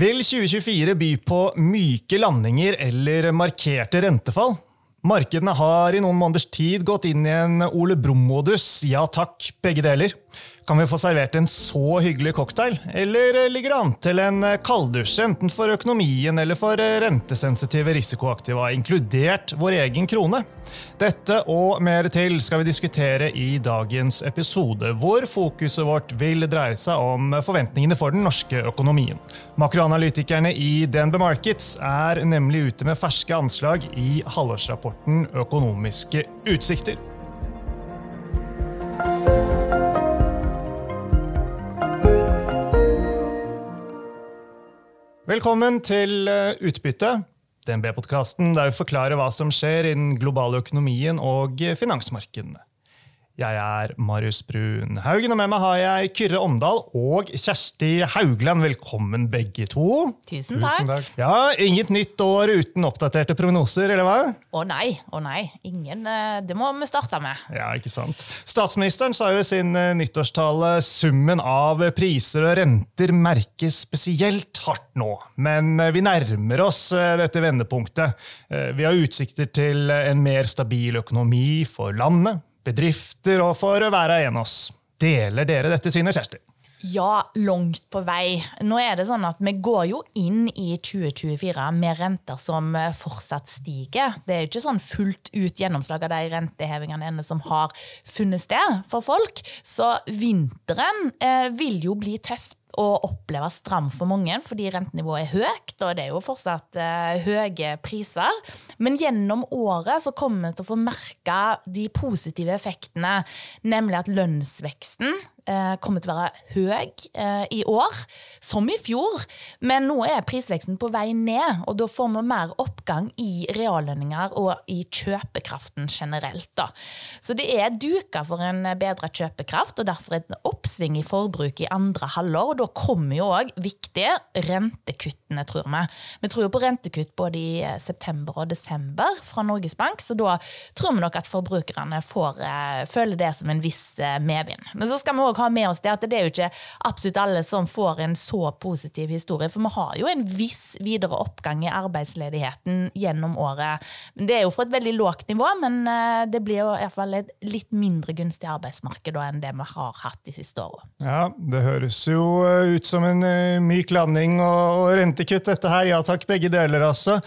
Vil 2024 by på myke landinger eller markerte rentefall? Markedene har i noen måneders tid gått inn i en Ole Brumm-modus. Ja takk, begge deler. Kan vi få servert en så hyggelig cocktail, eller ligger det an til en kalddusj, enten for økonomien eller for rentesensitive risikoaktiva, inkludert vår egen krone? Dette og mer til skal vi diskutere i dagens episode, hvor fokuset vårt vil dreie seg om forventningene for den norske økonomien. Makroanalytikerne i DNB Markets er nemlig ute med ferske anslag i halvårsrapporten Økonomiske utsikter. Velkommen til eh, Utbytte, DNB-podkasten der vi forklarer hva som skjer i den globale økonomien og finansmarkedene. Jeg er Marius Brun Haugen, og med meg har jeg Kyrre Omdal og Kjersti Haugland. Velkommen, begge to. Tusen takk. Tusen takk. Ja, Inget nytt år uten oppdaterte prognoser, eller hva? Å nei, å nei. Ingen, eh, det må vi starte med. Ja, ikke sant. Statsministeren sa jo i sin eh, nyttårstale summen av priser og renter merkes spesielt hardt nå. Men eh, vi nærmer oss dette vendepunktet. Vi har utsikter til en mer stabil økonomi for landet bedrifter og for hver være en av oss. Deler dere dette synet, Kjersti? Ja, langt på vei. Nå er det sånn at Vi går jo inn i 2024 med renter som fortsatt stiger. Det er jo ikke sånn fullt ut gjennomslag av de rentehevingene som har funnet sted for folk. Så vinteren eh, vil jo bli tøft å oppleve stram for mange, fordi rentenivået er høyt, og det er jo fortsatt uh, høye priser. Men gjennom året så kommer vi til å få merke de positive effektene, nemlig at lønnsveksten kommer til å være høy eh, i år, som i fjor. Men nå er prisveksten på vei ned, og da får vi mer oppgang i reallønninger og i kjøpekraften generelt. Da. Så det er duka for en bedre kjøpekraft, og derfor et oppsving i forbruk i andre halvår. Og da kommer jo òg viktige rentekuttene, tror vi. Vi tror jo på rentekutt både i eh, september og desember fra Norges Bank, så da tror vi nok at forbrukerne får føler det som en viss medvind. Men så skal vi også ha med oss det at det er jo ikke absolutt alle som får en så positiv historie. For vi har jo en viss videre oppgang i arbeidsledigheten gjennom året. Det er jo fra et veldig lågt nivå, men eh, det blir jo i hvert fall et litt mindre gunstig arbeidsmarked enn det vi har hatt de siste åra. Ja, det høres jo eh, ut som en eh, myk landing og rentekutt, dette her. Ja takk, begge deler, altså.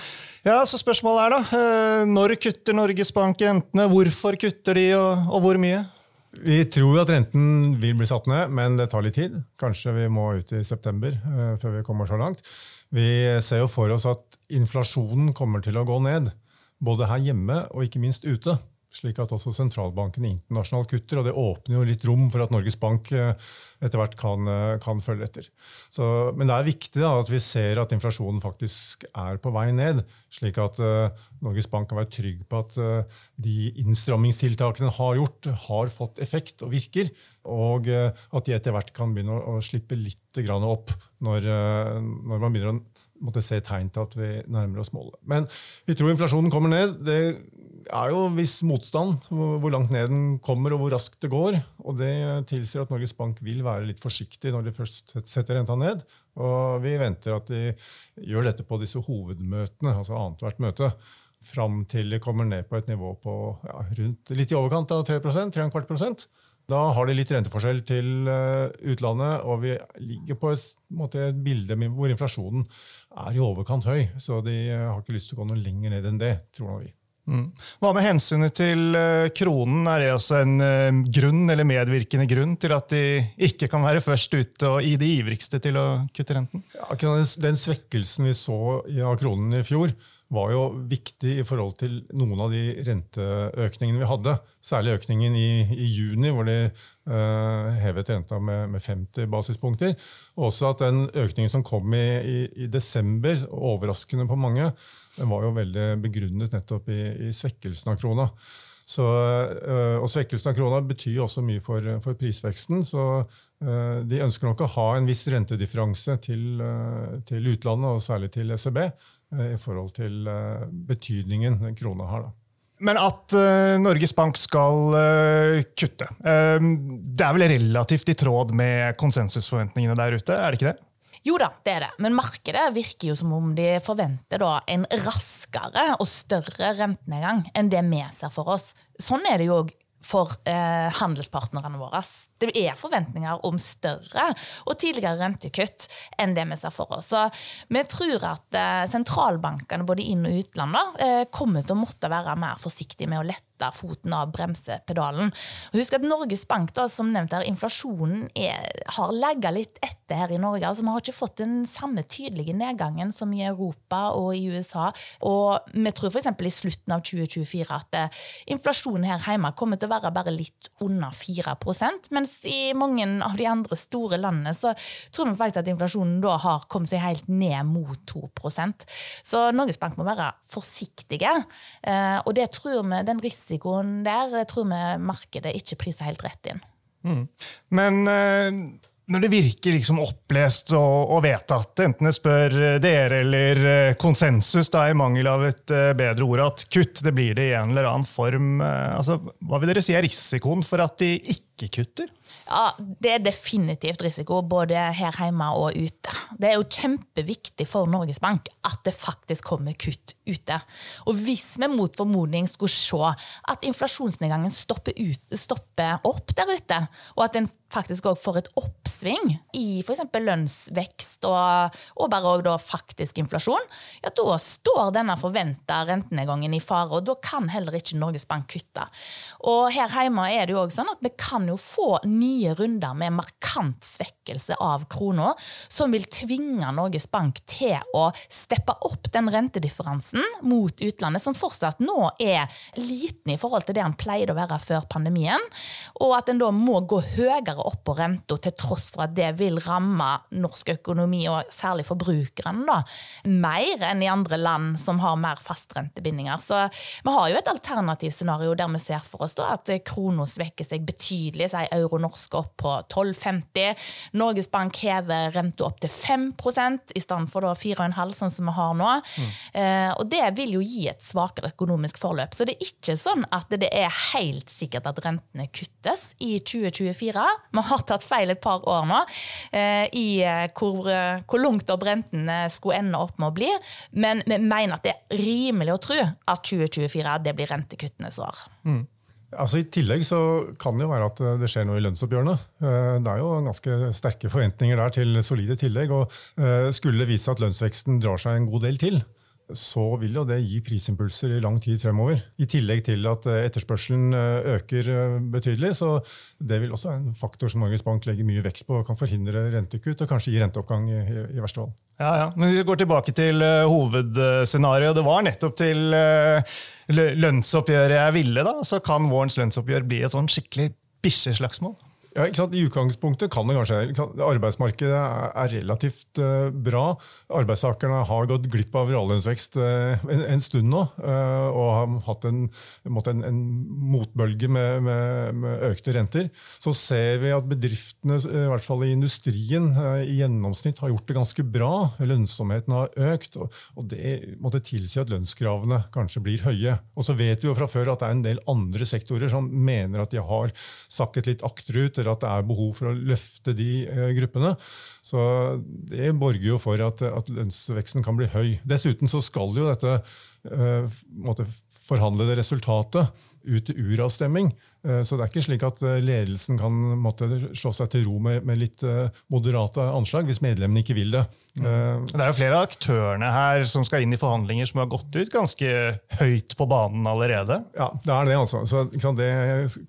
Ja, så Spørsmålet er da, når kutter Norges Bank rentene? Hvorfor kutter de, og, og hvor mye? Vi tror at renten vil bli satt ned, men det tar litt tid. Kanskje vi må ut i september uh, før vi kommer så langt. Vi ser jo for oss at inflasjonen kommer til å gå ned, både her hjemme og ikke minst ute slik at også sentralbanken internasjonalt kutter. og Det åpner jo litt rom for at Norges Bank eh, etter hvert kan, eh, kan følge etter. Så, men det er viktig da, at vi ser at inflasjonen faktisk er på vei ned, slik at uh, Norges Bank kan være trygg på at uh, de innstrammingstiltakene har gjort, har fått effekt og virker. Og uh, at de etter hvert kan begynne å, å slippe litt opp når, når man begynner å måtte se tegn til at vi nærmer oss målet. Men vi tror inflasjonen kommer ned. Det er jo viss motstand hvor langt ned den kommer og hvor raskt det går. og Det tilsier at Norges Bank vil være litt forsiktig når de først setter renta ned. Og vi venter at de gjør dette på disse hovedmøtene, altså annethvert møte, fram til de kommer ned på et nivå på ja, rundt litt i overkant av 3% 3,25 prosent. Da har de litt renteforskjell til eh, utlandet, og vi ligger på et, måte, et bilde hvor inflasjonen er i overkant høy. Så de har ikke lyst til å gå noe lenger ned enn det, tror vi. Mm. Hva med hensynet til uh, kronen? Er det også en uh, grunn eller medvirkende grunn til at de ikke kan være først ute og i de ivrigste til å kutte renten? Ja, den svekkelsen vi så av kronen i fjor, var jo viktig i forhold til noen av de renteøkningene vi hadde. Særlig økningen i, i juni, hvor de uh, hevet renta med, med, 50 basispunkter. Og også at den økningen som kom i, i, i desember, overraskende på mange, var jo veldig begrunnet nettopp i, svekkelsen av krona. Så, uh, og Svekkelsen av krona betyr også mye for, for prisveksten. så uh, De ønsker nok å ha en viss rentedifferanse til, til utlandet, og særlig til ECB. Eh, i forhold til eh, betydningen krona har. da. Men at uh, Norges Bank skal uh, kutte, det er vel relativt i tråd med konsensusforventningene der ute? er det ikke det? Jo da, det er det. Men markedet virker jo som om de forventer da en raskere og større rentenedgang enn det vi ser for oss. Sånn er det jo òg for eh, handelspartnerne våre. Det er forventninger om større og tidligere rentekutt enn det vi ser for oss. Så vi tror at eh, sentralbankene både inn- og utland eh, kommer til å måtte være mer forsiktige med å lette foten av bremsepedalen. Husk at Norges Bank, da, som nevnt her, inflasjonen er, har legget litt etter her i Norge. altså Vi har ikke fått den samme tydelige nedgangen som i Europa og i USA. Og vi tror f.eks. i slutten av 2024 at eh, inflasjonen her hjemme kommer til å være bare litt under 4% mens i mange av de andre store landene så tror vi faktisk at inflasjonen da har kommet seg helt ned mot 2% Så Norges Bank må være forsiktige. Eh, og det tror vi, den risikoen der tror vi markedet ikke priser helt rett inn. Mm. Men eh, når det virker liksom opplest og, og, vedtatt, enten jeg spør dere eller eh, konsensus, da i mangel av et bedre ord, at kutt det blir det i en eller annen form, altså, hva vil dere si er risikoen for at de ikke kutter? Ja, Det er definitivt risiko, både her hjemme og ute. Det er jo kjempeviktig for Norges Bank at det faktisk kommer kutt ute. Og hvis vi mot formodning skulle se at inflasjonsnedgangen stopper, ut, stopper opp der ute, og at en faktisk òg får et oppsving i f.eks. lønnsvekst og, og bare da faktisk inflasjon, ja, da står denne forventa rentenedgangen i fare, og da kan heller ikke Norges Bank kutte. Og her hjemme er det jo også sånn at vi kan jo få nye runder med markant svekkelse av krona, som vil tvinge Norges Bank til å steppe opp den rentedifferansen mot utlandet, som fortsatt nå er liten i forhold til det han pleide å være før pandemien, og at en da må gå høyere opp på renta, til tross for at det vil ramme norsk økonomi, og særlig forbrukerne, mer enn i andre land som har mer fastrentebindinger. Så vi har jo et alternativt scenario der vi ser for oss da, at krona svekker seg betydelig, sier euro norsk opp på 12,50. Norges Bank hever renta opp til 5% i stedet for 4,5 sånn som vi har nå. Mm. Eh, og det vil jo gi et svakere økonomisk forløp. Så det er ikke sånn at det er helt sikkert at rentene kuttes i 2024. Vi har tatt feil et par år nå eh, i eh, hvor, eh, hvor langt opp renten skulle ende opp med å bli, men vi mener at det er rimelig å tro at 2024 det blir rentekuttenes år. Mm. Altså I tillegg så kan det jo være at det skjer noe i lønnsoppgjørene. Det er jo ganske sterke forventninger der til solide tillegg. og Skulle det vise seg at lønnsveksten drar seg en god del til, så vil jo det gi prisimpulser i lang tid fremover. I tillegg til at eh, etterspørselen øker betydelig. Så det vil også være en faktor som Norges Bank legger mye vekt på, og kan forhindre rentekutt og kanskje gi renteoppgang i, i verste fall. Ja, ja. Men vi går tilbake til hovedscenarioet. Det var nettopp til lønnsoppgjøret jeg ville, da. Så kan vårens lønnsoppgjør bli et sånn skikkelig bikkjeslagsmål. Ja, I utgangspunktet kan det kanskje Arbeidsmarkedet er relativt uh, bra. Arbeidstakerne har gått glipp av reallønnsvekst uh, en, en, stund nå. Uh, og har hatt en, en, en motbølge med, med, med, økte renter. Så ser vi at bedriftene, i hvert fall i industrien, i gjennomsnitt har gjort det ganske bra. Lønnsomheten har økt, og, og det måtte tilsi at lønnskravene kanskje blir høye. Og så vet vi jo fra før at det er en del andre sektorer som mener at de har sakket litt akterut eller at det er behov for å løfte de eh, gruppene. Så det borger jo for at, at lønnsveksten kan bli høy. Dessuten så skal jo dette uh, forhandlede resultatet ut til uravstemning. Eh, så det er ikke slik at eh, ledelsen kan måtte, slå seg til ro med, med, litt eh, moderate anslag, hvis medlemmene ikke vil det. Mm. Det er jo flere av aktørene her som skal inn i forhandlinger som har gått ut ganske høyt på banen allerede. Ja, det er det. altså. Så Det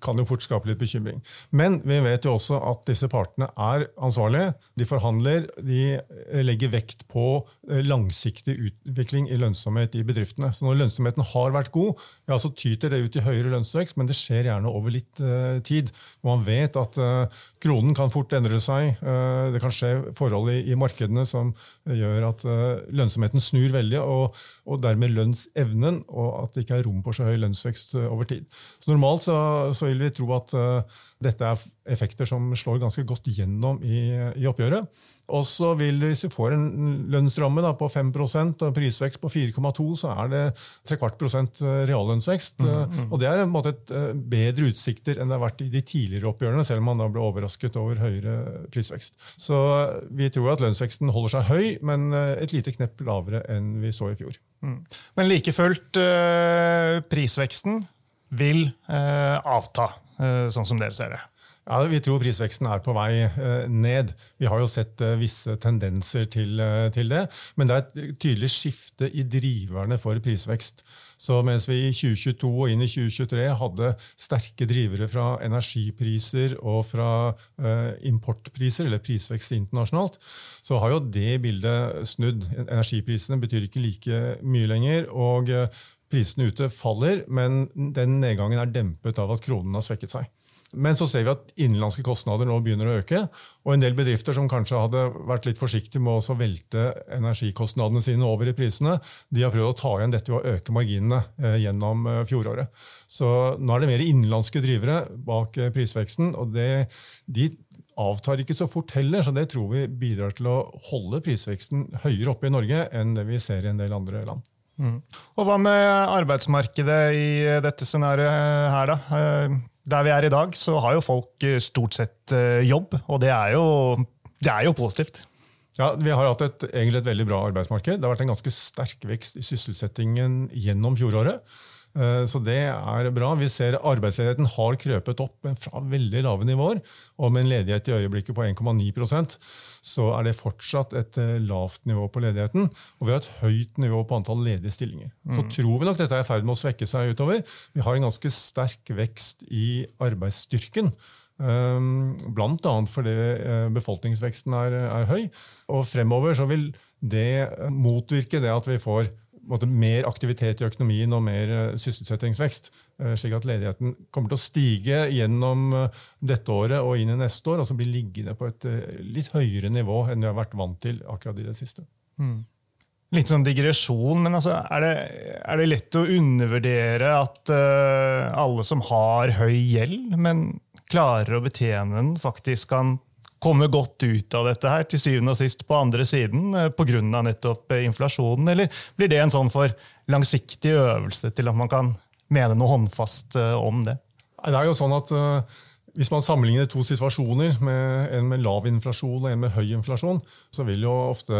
kan jo fort skape litt bekymring. Men vi vet jo også at disse partene er ansvarlige. De forhandler, de legger vekt på langsiktig utvikling i lønnsomhet i bedriftene. Så når lønnsomheten har vært god, ja, så tyter det ut i høyere lønnsvekst, men det skjer gjerne over over litt uh, tid. Man vet at uh, kronen kan fort endre seg. Uh, det kan skje forhold i, i markedene som gjør at lønnsomheten snur veldig, og, og, dermed lønnsevnen, og at det ikke er rom for så høy lønnsvekst over tid. Så Normalt så, så vil vi tro at dette er effekter som slår ganske godt gjennom i, i oppgjøret. Og så vil Hvis vi får en lønnsramme da, på 5% og prisvekst på 4,2 så er det trekvart prosent reallønnsvekst. Mm, mm. Og Det er en måte et bedre utsikter enn det har vært i de tidligere oppgjørene, selv om man da ble overrasket over høyere prisvekst. Så vi tror at lønnsveksten holder seg høy, men et lite knepp lavere enn vi så i fjor. Mm. Men like fullt, prisveksten vil avta, sånn som dere ser det? Ja, Vi tror prisveksten er på vei eh, ned. Vi har jo sett eh, visse tendenser til, eh, til, det. Men det er et tydelig skifte i driverne for prisvekst. Så mens vi i 2022 og inn i 2023 hadde sterke drivere fra energipriser og fra importpriser, eller prisvekst internasjonalt, så har jo det bildet snudd. Energiprisene betyr ikke like mye lenger. og Prisene ute faller, men den nedgangen er dempet av at kronen har svekket seg. Men så ser vi at innenlandske kostnader nå begynner å øke. Og en del bedrifter som kanskje hadde vært litt forsiktige med å velte energikostnadene sine over i prisene, de har prøvd å ta igjen dette ved å øke marginene eh, gjennom eh, fjoråret. Så nå er det mer innenlandske drivere bak eh, prisveksten. og det, de avtar ikke så fort heller, så det tror vi bidrar til å holde prisveksten høyere oppe i Norge enn det vi ser i en del andre land. Mm. Og Hva med arbeidsmarkedet i dette scenarioet her, da? Der vi er i dag, så har jo folk eh, stort sett eh, jobb, og det er jo, det er jo positivt. Ja, Vi har hatt et, egentlig et veldig bra arbeidsmarked. Det har vært en ganske sterk vekst i sysselsettingen gjennom fjoråret. Eh, så det er bra. Vi ser Arbeidsledigheten har krøpet opp, men fra veldig lave nivåer. Og med en ledighet i øyeblikket på 1,9% så er det fortsatt et eh, lavt nivå på ledigheten. Og vi har et høyt nivå på antall ledige stillinger. Så mm. tror vi nok dette er i ferd med å svekke seg utover. Vi har en ganske sterk vekst i arbeidsstyrken. Blant Bl.a. fordi eh, befolkningsveksten er, er høy. Og fremover så vil det motvirke det at vi får måte, mer aktivitet i økonomien og mer eh, sysselsettingsvekst. Eh, slik at ledigheten kommer til å stige gjennom eh, dette året og inn i neste år, og så bli liggende på et litt høyere nivå enn vi har vært vant til akkurat i det siste. Mm. Litt sånn digresjon, men altså, er, det, er, det, lett å undervurdere at uh, alle som har høy gjeld, men klarer å betjene den, faktisk kan komme godt ut av dette her til syvende og sist på andre siden eh, pga. nettopp eh, inflasjonen, eller blir det en sånn for langsiktig øvelse til at man kan mene noe håndfast eh, om det? Det er jo sånn at hvis man sammenligner to situasjoner, med en med lav inflasjon og en med høy inflasjon, så vil jo ofte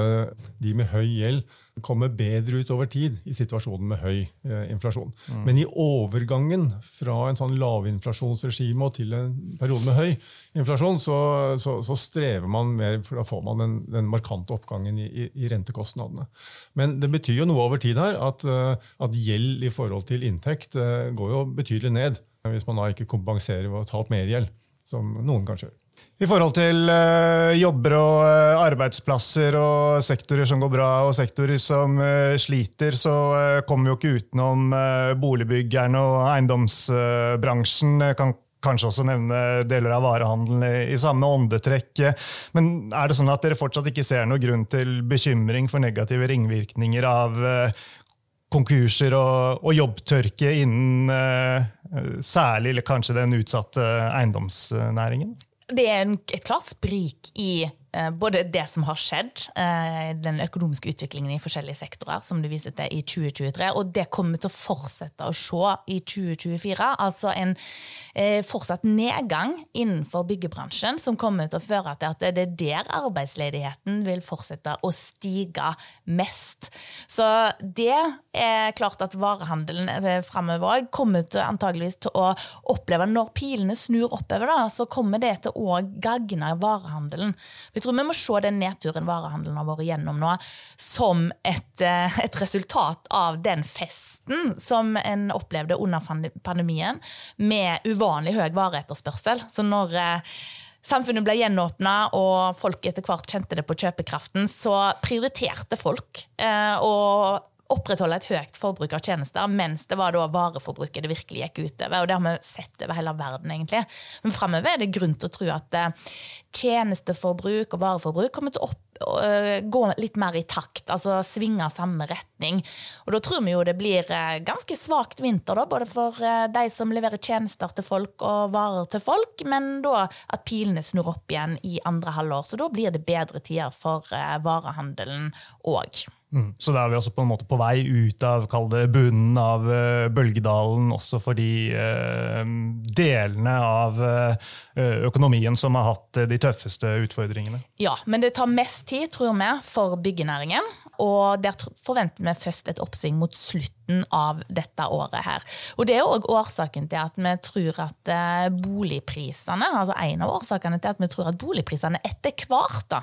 de med høy gjeld komme bedre ut over tid i situasjonen med høy eh, inflasjon. Mm. Men i overgangen fra en sånn lavinflasjonsregime til en periode med høy inflasjon, så, så, så strever man mer, for da får man den, den markante oppgangen i, i, i, rentekostnadene. Men det betyr jo noe over tid her at, eh, at gjeld i forhold til inntekt eh, går jo betydelig ned hvis man da ikke kompenserer ved å ta opp mer gjeld, som noen kanskje gjør. I forhold til uh, jobber og arbeidsplasser og sektorer som går bra og sektorer som sliter, så kommer vi jo ikke utenom boligbyggerne og eiendomsbransjen. kan kanskje også nevne deler av varehandelen i, samme åndetrekk. Men er det sånn at dere fortsatt ikke ser noen grunn til bekymring for negative ringvirkninger av konkurser og, og jobbtørke innen særlig eller kanskje den utsatte eiendomsnæringen? Det er et klart sprik i Eh, både det som har skjedd, eh, den økonomiske utviklingen i forskjellige sektorer, som du viser til i 2023, og det kommer til å fortsette å se i 2024. Altså en eh, fortsatt nedgang innenfor byggebransjen, som kommer til å føre til at det er der arbeidsledigheten vil fortsette å stige mest. Så det er klart at varehandelen framover òg kommer til antageligvis til å oppleve Når pilene snur oppover, da, så kommer det til å gagne varehandelen. Vi tror vi må se den nedturen varehandelen har vært gjennom nå, som et, eh, et resultat av den festen som en opplevde under pandemien, med uvanlig høy vareetterspørsel. Så når eh, samfunnet ble gjenåpna og folk etter hvert kjente det på kjøpekraften, så prioriterte folk eh, å opprettholde et høyt forbruk av tjenester, mens det var da vareforbruket det virkelig gikk utover. Og det har vi sett over hele verden, egentlig. Men framover er det grunn til å tro at eh, tjenesteforbruk og vareforbruk kommer til å opp, øh, gå litt mer i takt, altså svinge samme retning. Og da tror vi jo det blir eh, ganske svakt vinter, da, både for eh, de som leverer tjenester til folk og varer til folk, men da at pilene snur opp igjen i andre halvår. Så da blir det bedre tider for eh, varehandelen òg. Mm. Så da er vi også på en måte på vei ut av det, bunnen av uh, bølgedalen, også for de uh, delene av uh, økonomien som har hatt de tøffeste utfordringene. Ja, men det tar mest tid, tror vi, for byggenæringen. Og der forventer vi først et oppsving mot slutten av dette året her. Og det er òg årsaken til at vi tror at boligprisene, altså en av årsakene til at vi tror at boligprisene etter hvert da,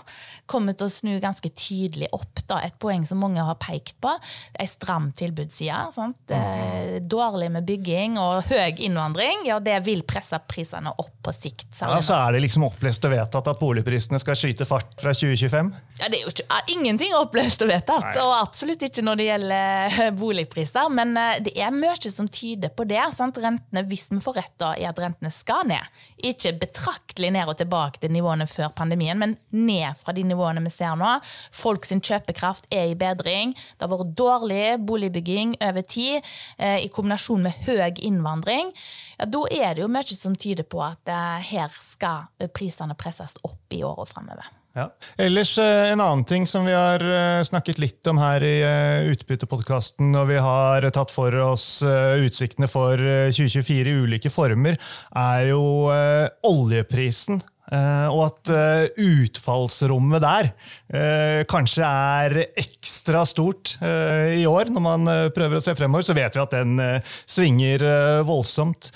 kommer til å snu ganske tydelig opp. da, Et poeng som mange har pekt på. Ei stram tilbudsside. Sant? Mm. Dårlig med bygging og høy innvandring. Ja, det vil presse prisene opp på sikt. Ja, Så er det liksom opplest og vedtatt at boligprisene skal skyte fart fra 2025? Ja, Det er jo ikke, ingenting opplest og vedtatt, Nei. og absolutt ikke når det gjelder eh, boligpriser. Men eh, det er mye som tyder på det. Sant? Rentene, Hvis vi får rett da, i at rentene skal ned, ikke betraktelig ned og tilbake til nivåene før pandemien, men ned fra de nivåene vi ser nå. Folk sin kjøpekraft er i bedring. Det har vært dårlig boligbygging over tid, eh, i kombinasjon med høy innvandring. Ja, da er det jo mye som tyder på at her skal prisene presses opp i åra framover. Ja. Ellers eh, en annen ting som vi har snakket litt om her i Utbyttepodkasten, og vi har tatt for oss utsiktene for 2024 i ulike former, er jo oljeprisen. Uh, og at uh, utfallsrommet der uh, kanskje er ekstra stort i år, når man prøver å se fremover. Så vet vi at den svinger voldsomt.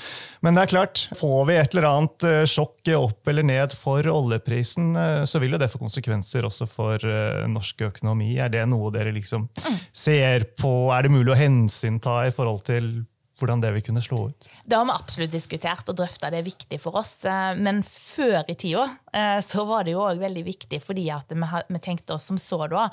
Men det er klart, får vi et eller annet sjokk opp eller ned for oljeprisen, så vil jo det få konsekvenser også for norsk økonomi. Er det noe dere liksom mm. ser på? Er det mulig å hensynta i forhold til hvordan det vil kunne slå ut? Det har vi absolutt diskutert og drøfta, det er viktig for oss. Eh, men før i tida så var det jo òg veldig viktig, fordi vi, tenkte oss som så da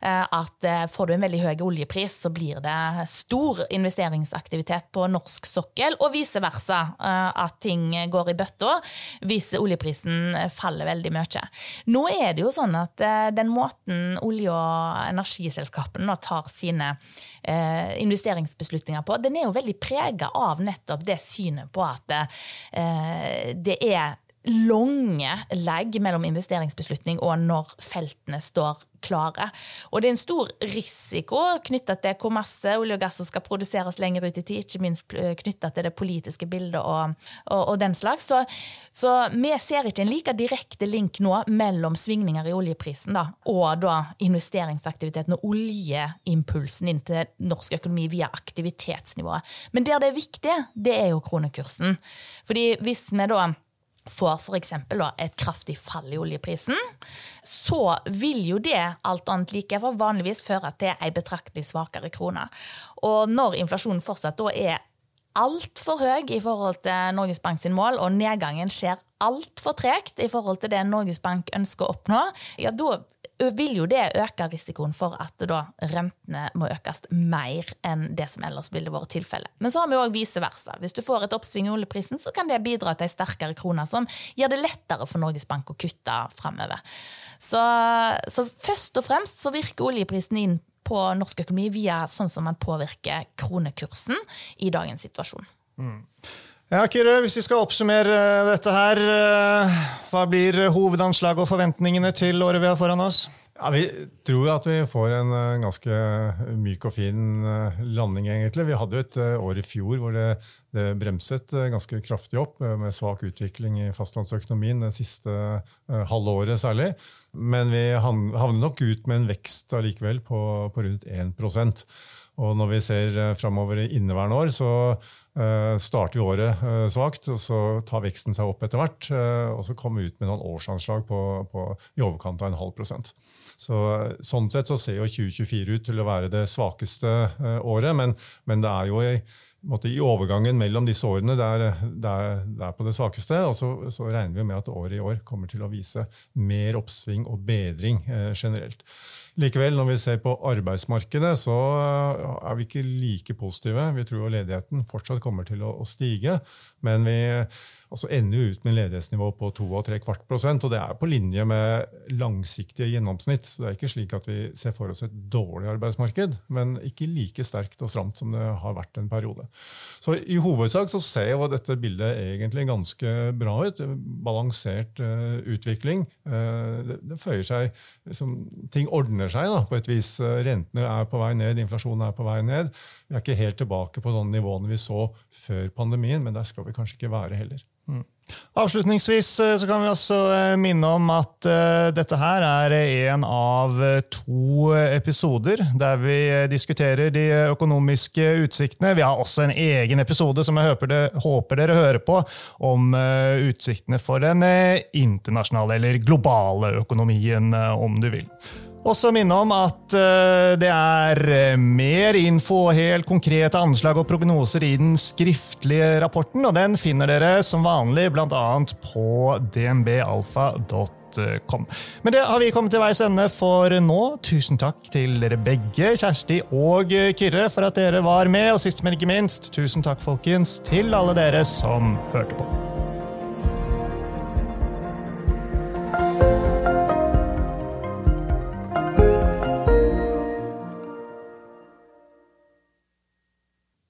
eh, at får du en veldig høy oljepris, så blir det stor investeringsaktivitet på norsk sokkel, og vice versa. At ting går i bøtta hvis oljeprisen faller veldig mye. Nå er det jo sånn at den måten olje- og energiselskapene tar sine investeringsbeslutninger på, den er jo veldig prega av nettopp det synet på at eh, det er lange legg mellom investeringsbeslutning og når feltene står klare. Og det er en stor risiko knytta til hvor masse olje og gass som skal produseres lenger ut i tid, ikke minst knytta til det politiske bildet og, og, og den slags. Så, så, vi ser ikke en like direkte link nå mellom svingninger i oljeprisen da, og da investeringsaktiviteten og oljeimpulsen inn til norsk økonomi via aktivitetsnivået. Men der det er viktig, det er jo kronekursen. Fordi hvis vi da får f.eks. et kraftig fall i oljeprisen, så vil jo det alt annet like for vanligvis føre til ei betraktelig svakere krone. Og når inflasjonen fortsatt da er altfor høy i forhold til Norges Bank sin mål, og nedgangen skjer altfor tregt i forhold til det Norges Bank ønsker å oppnå, ja, da vil jo det øke risikoen for at rentene må økes mer enn det som ellers ville vært tilfellet. Men så har vi òg vice versa. Hvis du får et oppsving i oljeprisen, så kan det bidra til ei sterkere krone, som gjør det lettere for Norges Bank å kutte framover. Så, så, først og fremst så virker oljeprisen inn på norsk økonomi via sånn som man påvirker kronekursen i dagens situasjon. Mm. Ja, Kyrre, Hvis vi skal oppsummere eh, dette her, eh, hva blir hovedanslaget og forventningene til året vi har foran oss? Ja, Vi tror at vi får en eh, ganske myk og fin landing, egentlig. Vi hadde jo et år i fjor hvor det, det bremset ganske kraftig opp, med svak utvikling i fastlandsøkonomien det siste halvåret særlig. Men vi havner nok ut med en vekst allikevel på, på rundt 1 og når vi ser framover i inneværende år, så Eh, starter vi året eh, svakt, og så tar veksten seg opp etter hvert. Eh, og så kommer vi ut med noen årsanslag på, på i overkant av en halv prosent. Så, sånn sett så ser jo 2024 ut til å være det svakeste året, men, men det er jo i, måte, i overgangen mellom disse årene det er, det er, det er på det svakeste. Og så, så, regner vi med at året i år kommer til å vise mer oppsving og bedring eh, generelt. Likevel, når vi ser på arbeidsmarkedet, så er vi ikke like positive. Vi tror ledigheten fortsatt kommer til å stige, men vi altså ender vi ut med en ledighetsnivå på 2-3 kvart prosent. Og det er på linje med langsiktige gjennomsnitt. Så det er ikke slik at vi ser for oss et dårlig arbeidsmarked, men ikke like sterkt og stramt som det har vært en periode. Så i hovedsak så ser jo dette bildet egentlig ganske bra ut. Balansert uh, utvikling. Uh, det, det, føyer seg liksom, Ting ordner seg da, på et vis. Rentene er på vei ned, inflasjonen er på vei ned. Vi er ikke helt tilbake på sånne nivåene vi så før pandemien, men der skal vi kanskje ikke være heller. Mm. Avslutningsvis eh, så kan vi også eh, minne om at uh, dette her er en av to episoder der vi diskuterer de økonomiske utsiktene. Vi har også en egen episode som jeg håper, det, håper dere hører på, om utsiktene for den internasjonale eller globale økonomien, om du vil. Også minne om at uh, det er uh, mer info og helt konkrete anslag og prognoser i den skriftlige rapporten, og den finner dere som vanlig bl.a. på dnbalfa.com. Men det har vi kommet til veis ende for nå. Tusen takk til dere begge, Kjersti og Kyrre, for at dere var med. Og sist, men ikke minst, tusen takk, folkens, til alle dere som hørte på.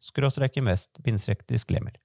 skråstrek invest, bindestrek disclaimer.